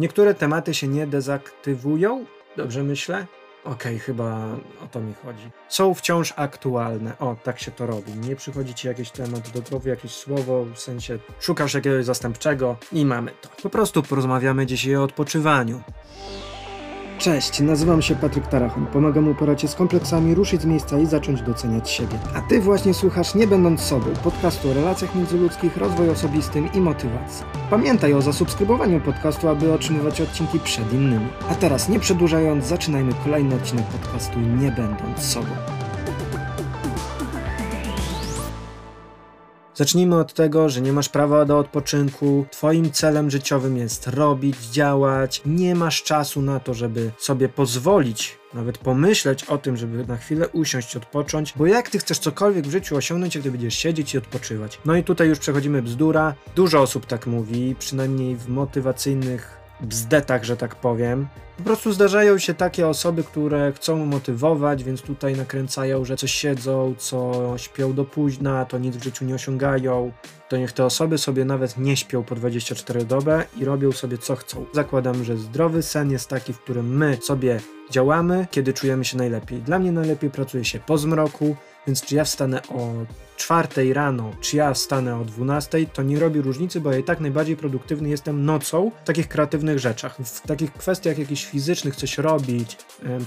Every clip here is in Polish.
Niektóre tematy się nie dezaktywują, dobrze myślę? Okej, chyba o to mi chodzi. Są wciąż aktualne. O, tak się to robi. Nie przychodzi ci jakiś temat do głowy, jakieś słowo, w sensie szukasz jakiegoś zastępczego i mamy to. Po prostu porozmawiamy dzisiaj o odpoczywaniu. Cześć, nazywam się Patryk Tarachon. Pomagam uporać się z kompleksami, ruszyć z miejsca i zacząć doceniać siebie. A ty właśnie słuchasz Nie Będąc Sobą, podcastu o relacjach międzyludzkich, rozwoju osobistym i motywacji. Pamiętaj o zasubskrybowaniu podcastu, aby otrzymywać odcinki przed innymi. A teraz, nie przedłużając, zaczynajmy kolejny odcinek podcastu Nie Będąc Sobą. Zacznijmy od tego, że nie masz prawa do odpoczynku. Twoim celem życiowym jest robić, działać. Nie masz czasu na to, żeby sobie pozwolić nawet pomyśleć o tym, żeby na chwilę usiąść, odpocząć, bo jak ty chcesz cokolwiek w życiu osiągnąć, gdy będziesz siedzieć i odpoczywać? No i tutaj już przechodzimy bzdura. Dużo osób tak mówi, przynajmniej w motywacyjnych bzdetach, że tak powiem. Po prostu zdarzają się takie osoby, które chcą motywować, więc tutaj nakręcają, że coś siedzą, co śpią do późna, to nic w życiu nie osiągają. To niech te osoby sobie nawet nie śpią po 24 doby i robią sobie co chcą. Zakładam, że zdrowy sen jest taki, w którym my sobie działamy, kiedy czujemy się najlepiej. Dla mnie najlepiej pracuje się po zmroku, więc czy ja wstanę o 4 rano, czy ja wstanę o 12, to nie robi różnicy, bo ja i tak najbardziej produktywny jestem nocą w takich kreatywnych rzeczach. W takich kwestiach jakichś fizycznych, coś robić,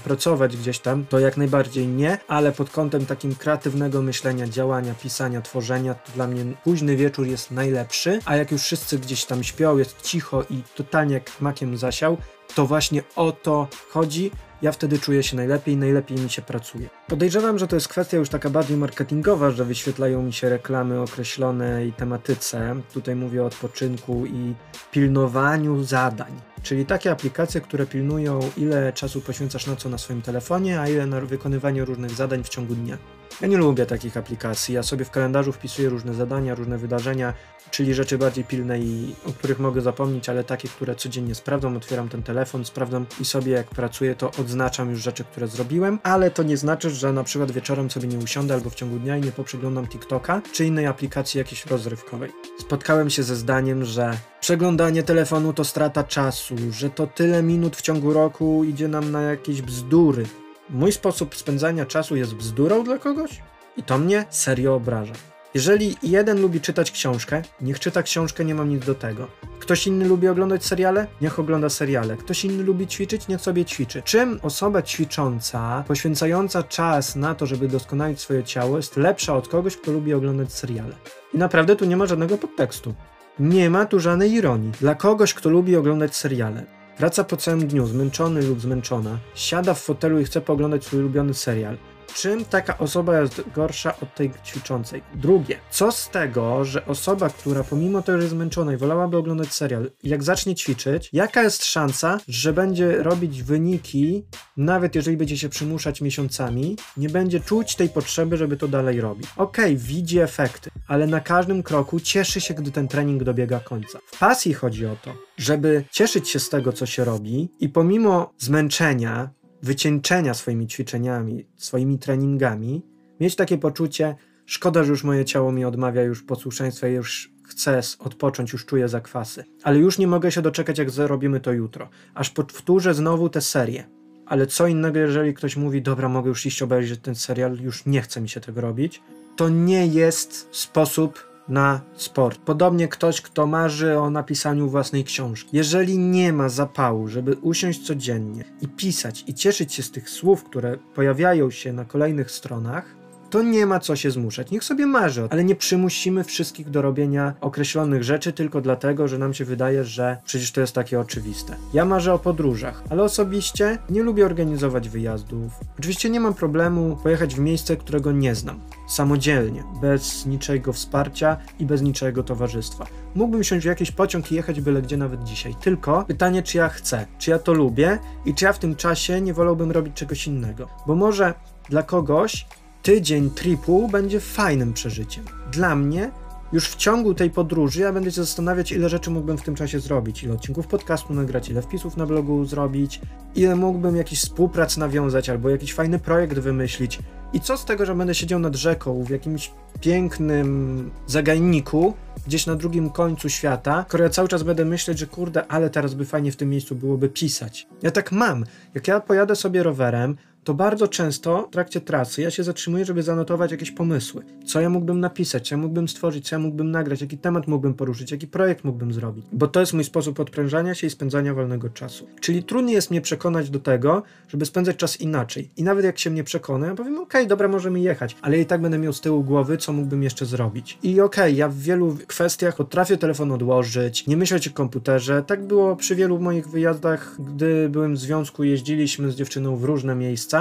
pracować gdzieś tam, to jak najbardziej nie, ale pod kątem takim kreatywnego myślenia, działania, pisania, tworzenia, to dla mnie późny wieczór jest najlepszy, a jak już wszyscy gdzieś tam śpią, jest cicho i totalnie jak makiem zasiał, to właśnie o to chodzi. Ja wtedy czuję się najlepiej, najlepiej mi się pracuje. Podejrzewam, że to jest kwestia już taka bardziej marketingowa, że wyświetlają mi się reklamy określonej tematyce. Tutaj mówię o odpoczynku i pilnowaniu zadań. Czyli takie aplikacje, które pilnują, ile czasu poświęcasz na co na swoim telefonie, a ile na wykonywanie różnych zadań w ciągu dnia. Ja nie lubię takich aplikacji. Ja sobie w kalendarzu wpisuję różne zadania, różne wydarzenia, czyli rzeczy bardziej pilne i o których mogę zapomnieć, ale takie, które codziennie sprawdzam. Otwieram ten telefon, sprawdzam i sobie jak pracuję, to odznaczam już rzeczy, które zrobiłem, ale to nie znaczy, że na przykład wieczorem sobie nie usiądę albo w ciągu dnia i nie poprzeglądam TikToka czy innej aplikacji jakiejś rozrywkowej. Spotkałem się ze zdaniem, że przeglądanie telefonu to strata czasu, że to tyle minut w ciągu roku idzie nam na jakieś bzdury. Mój sposób spędzania czasu jest bzdurą dla kogoś? I to mnie serio obraża. Jeżeli jeden lubi czytać książkę, niech czyta książkę, nie mam nic do tego. Ktoś inny lubi oglądać seriale? Niech ogląda seriale. Ktoś inny lubi ćwiczyć? Niech sobie ćwiczy. Czym osoba ćwicząca, poświęcająca czas na to, żeby doskonalić swoje ciało, jest lepsza od kogoś, kto lubi oglądać seriale? I naprawdę tu nie ma żadnego podtekstu. Nie ma tu żadnej ironii. Dla kogoś, kto lubi oglądać seriale, wraca po całym dniu zmęczony lub zmęczona, siada w fotelu i chce pooglądać swój ulubiony serial, czym taka osoba jest gorsza od tej ćwiczącej. Drugie, co z tego, że osoba, która pomimo tego, że jest zmęczona i wolałaby oglądać serial, jak zacznie ćwiczyć, jaka jest szansa, że będzie robić wyniki, nawet jeżeli będzie się przymuszać miesiącami, nie będzie czuć tej potrzeby, żeby to dalej robić. Okej, okay, widzi efekty, ale na każdym kroku cieszy się, gdy ten trening dobiega końca. W pasji chodzi o to, żeby cieszyć się z tego, co się robi i pomimo zmęczenia, wycieńczenia swoimi ćwiczeniami, swoimi treningami, mieć takie poczucie, szkoda, że już moje ciało mi odmawia już posłuszeństwa, już chcę odpocząć, już czuję zakwasy. Ale już nie mogę się doczekać, jak zrobimy to jutro. Aż powtórzę znowu tę serię. Ale co innego, jeżeli ktoś mówi, dobra, mogę już iść obejrzeć ten serial, już nie chce mi się tego robić. To nie jest sposób na sport. Podobnie ktoś, kto marzy o napisaniu własnej książki. Jeżeli nie ma zapału, żeby usiąść codziennie i pisać i cieszyć się z tych słów, które pojawiają się na kolejnych stronach, to nie ma co się zmuszać. Niech sobie marzy, ale nie przymusimy wszystkich do robienia określonych rzeczy tylko dlatego, że nam się wydaje, że przecież to jest takie oczywiste. Ja marzę o podróżach, ale osobiście nie lubię organizować wyjazdów. Oczywiście nie mam problemu pojechać w miejsce, którego nie znam. Samodzielnie, bez niczego wsparcia i bez niczego towarzystwa. Mógłbym siąść w jakiś pociąg i jechać byle gdzie nawet dzisiaj. Tylko pytanie, czy ja chcę, czy ja to lubię i czy ja w tym czasie nie wolałbym robić czegoś innego. Bo może dla kogoś tydzień tripu będzie fajnym przeżyciem. Dla mnie już w ciągu tej podróży ja będę się zastanawiać, ile rzeczy mógłbym w tym czasie zrobić, ile odcinków podcastu nagrać, ile wpisów na blogu zrobić, ile mógłbym jakiś współprac nawiązać albo jakiś fajny projekt wymyślić. I co z tego, że będę siedział nad rzeką w jakimś pięknym zagajniku, gdzieś na drugim końcu świata, skoro ja cały czas będę myśleć, że kurde, ale teraz by fajnie w tym miejscu byłoby pisać. Ja tak mam. Jak ja pojadę sobie rowerem, to bardzo często w trakcie trasy ja się zatrzymuję, żeby zanotować jakieś pomysły. Co ja mógłbym napisać, co ja mógłbym stworzyć, co ja mógłbym nagrać, jaki temat mógłbym poruszyć, jaki projekt mógłbym zrobić. Bo to jest mój sposób odprężania się i spędzania wolnego czasu. Czyli trudniej jest mnie przekonać do tego, żeby spędzać czas inaczej. I nawet jak się mnie przekona, ja powiem, okej, okay, dobra, możemy jechać, ale i tak będę miał z tyłu głowy, co mógłbym jeszcze zrobić. I okej, okay, ja w wielu kwestiach potrafię telefon odłożyć, nie myśleć o komputerze. Tak było przy wielu moich wyjazdach, gdy byłem w związku, jeździliśmy z dziewczyną w różne miejsca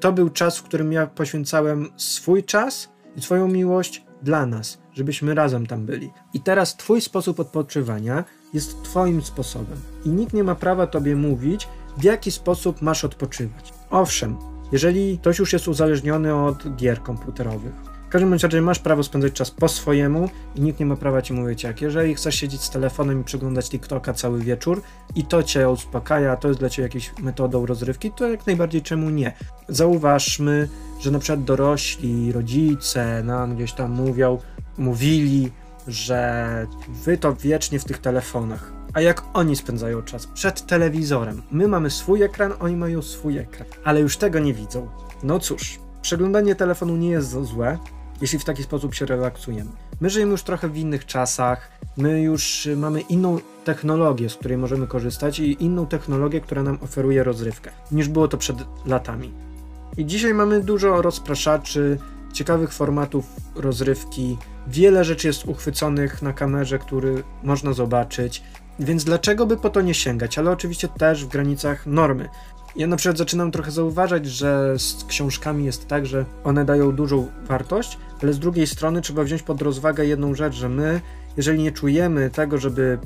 to był czas, w którym ja poświęcałem swój czas i swoją miłość dla nas, żebyśmy razem tam byli. I teraz Twój sposób odpoczywania jest Twoim sposobem. I nikt nie ma prawa Tobie mówić, w jaki sposób masz odpoczywać. Owszem, jeżeli ktoś już jest uzależniony od gier komputerowych, w każdym razie masz prawo spędzać czas po swojemu i nikt nie ma prawa ci mówić jak. Jeżeli chcesz siedzieć z telefonem i przeglądać TikToka cały wieczór i to cię uspokaja, to jest dla ciebie jakąś metodą rozrywki, to jak najbardziej czemu nie. Zauważmy, że na przykład dorośli, rodzice nam gdzieś tam mówią, mówili, że wy to wiecznie w tych telefonach. A jak oni spędzają czas? Przed telewizorem. My mamy swój ekran, oni mają swój ekran, ale już tego nie widzą. No cóż, przeglądanie telefonu nie jest złe, jeśli w taki sposób się relaksujemy. My żyjemy już trochę w innych czasach, my już mamy inną technologię, z której możemy korzystać i inną technologię, która nam oferuje rozrywkę, niż było to przed latami. I dzisiaj mamy dużo rozpraszaczy, ciekawych formatów rozrywki, wiele rzeczy jest uchwyconych na kamerze, który można zobaczyć, więc dlaczego by po to nie sięgać, ale oczywiście też w granicach normy. Ja na przykład zaczynam trochę zauważać, że z książkami jest tak, że one dają dużą wartość, ale z drugiej strony trzeba wziąć pod rozwagę jedną rzecz, że my, jeżeli nie czujemy tego, żeby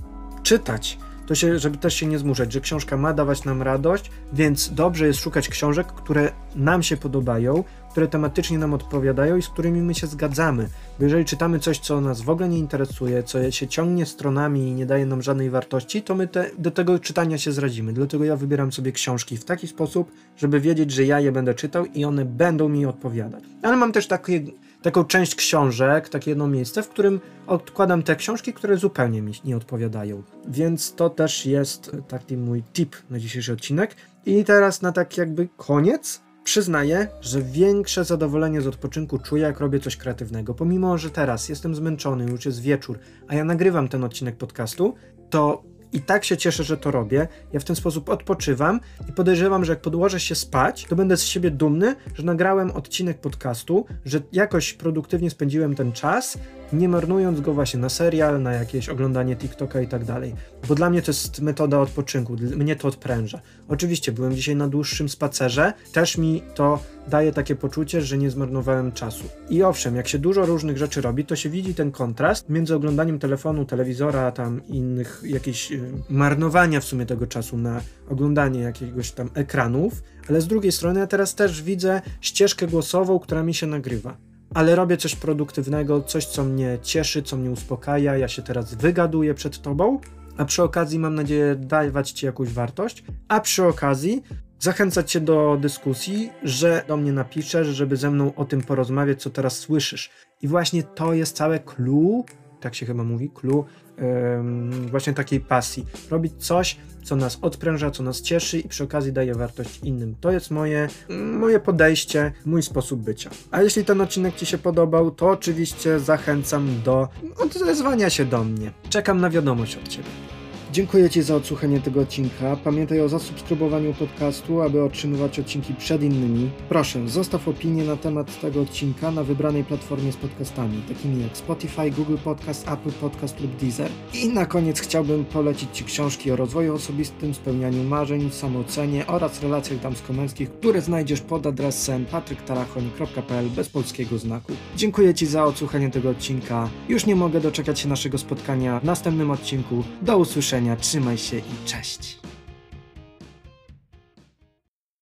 czytać, to się, żeby też się nie zmuszać, że książka ma dawać nam radość, więc dobrze jest szukać książek, które nam się podobają, które tematycznie nam odpowiadają i z którymi my się zgadzamy. Bo jeżeli czytamy coś, co nas w ogóle nie interesuje, co się ciągnie stronami i nie daje nam żadnej wartości, to my te, do tego czytania się zradzimy. Dlatego ja wybieram sobie książki w taki sposób, żeby wiedzieć, że ja je będę czytał i one będą mi odpowiadać. Ale mam też takie taką część książek, takie jedno miejsce, w którym odkładam te książki, które zupełnie mi nie odpowiadają. Więc to też jest taki mój tip na dzisiejszy odcinek. I teraz na tak jakby koniec Przyznaję, że większe zadowolenie z odpoczynku czuję, jak robię coś kreatywnego. Pomimo, że teraz jestem zmęczony, już jest wieczór, a ja nagrywam ten odcinek podcastu, to i tak się cieszę, że to robię. Ja w ten sposób odpoczywam i podejrzewam, że jak podłożę się spać, to będę z siebie dumny, że nagrałem odcinek podcastu, że jakoś produktywnie spędziłem ten czas, nie marnując go właśnie na serial, na jakieś oglądanie TikToka i tak dalej. Bo dla mnie to jest metoda odpoczynku, mnie to odpręża. Oczywiście byłem dzisiaj na dłuższym spacerze, też mi to daje takie poczucie, że nie zmarnowałem czasu. I owszem, jak się dużo różnych rzeczy robi, to się widzi ten kontrast między oglądaniem telefonu, telewizora, tam innych jakichś y, marnowania w sumie tego czasu na oglądanie jakiegoś tam ekranów, ale z drugiej strony ja teraz też widzę ścieżkę głosową, która mi się nagrywa ale robię coś produktywnego, coś, co mnie cieszy, co mnie uspokaja. Ja się teraz wygaduję przed tobą, a przy okazji mam nadzieję dawać ci jakąś wartość, a przy okazji zachęcać cię do dyskusji, że do mnie napiszesz, żeby ze mną o tym porozmawiać, co teraz słyszysz. I właśnie to jest całe clue, tak się chyba mówi, clue właśnie takiej pasji. Robić coś, co nas odpręża, co nas cieszy i przy okazji daje wartość innym. To jest moje, moje podejście, mój sposób bycia. A jeśli ten odcinek Ci się podobał, to oczywiście zachęcam do odezwania się do mnie. Czekam na wiadomość od Ciebie. Dziękuję Ci za odsłuchanie tego odcinka. Pamiętaj o zasubskrybowaniu podcastu, aby otrzymywać odcinki przed innymi. Proszę, zostaw opinię na temat tego odcinka na wybranej platformie z podcastami, takimi jak Spotify, Google Podcast, Apple Podcast lub Deezer. I na koniec chciałbym polecić Ci książki o rozwoju osobistym, spełnianiu marzeń, samoocenie oraz relacjach damsko-męskich, które znajdziesz pod adresem patryktarachoń.pl bez polskiego znaku. Dziękuję Ci za odsłuchanie tego odcinka. Już nie mogę doczekać się naszego spotkania w następnym odcinku. Do usłyszenia trzymaj się i cześć.